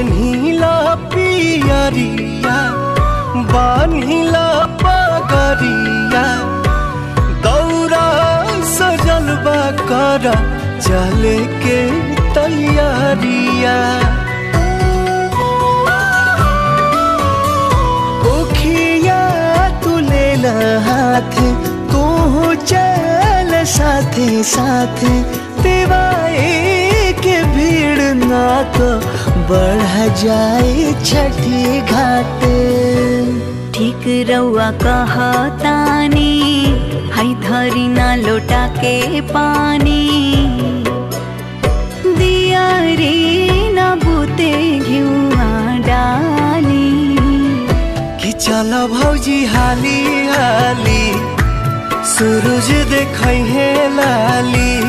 पेन्हिला पियरिया बान्हिला पगरिया। दौरा सजल बा कर चले के तैयारिया। उखिया तू हाथ, तू चल साथे साथे दिवाई के भीड़ ना तो बढ़ जाए छठी घाटे। ठीक रउआ कहतानी हई धरी ना लोटा के पानी। दिया रे ना बुते घिउआ डाली। कि चल भौजी हाली हाली सूरज देखै है लाली।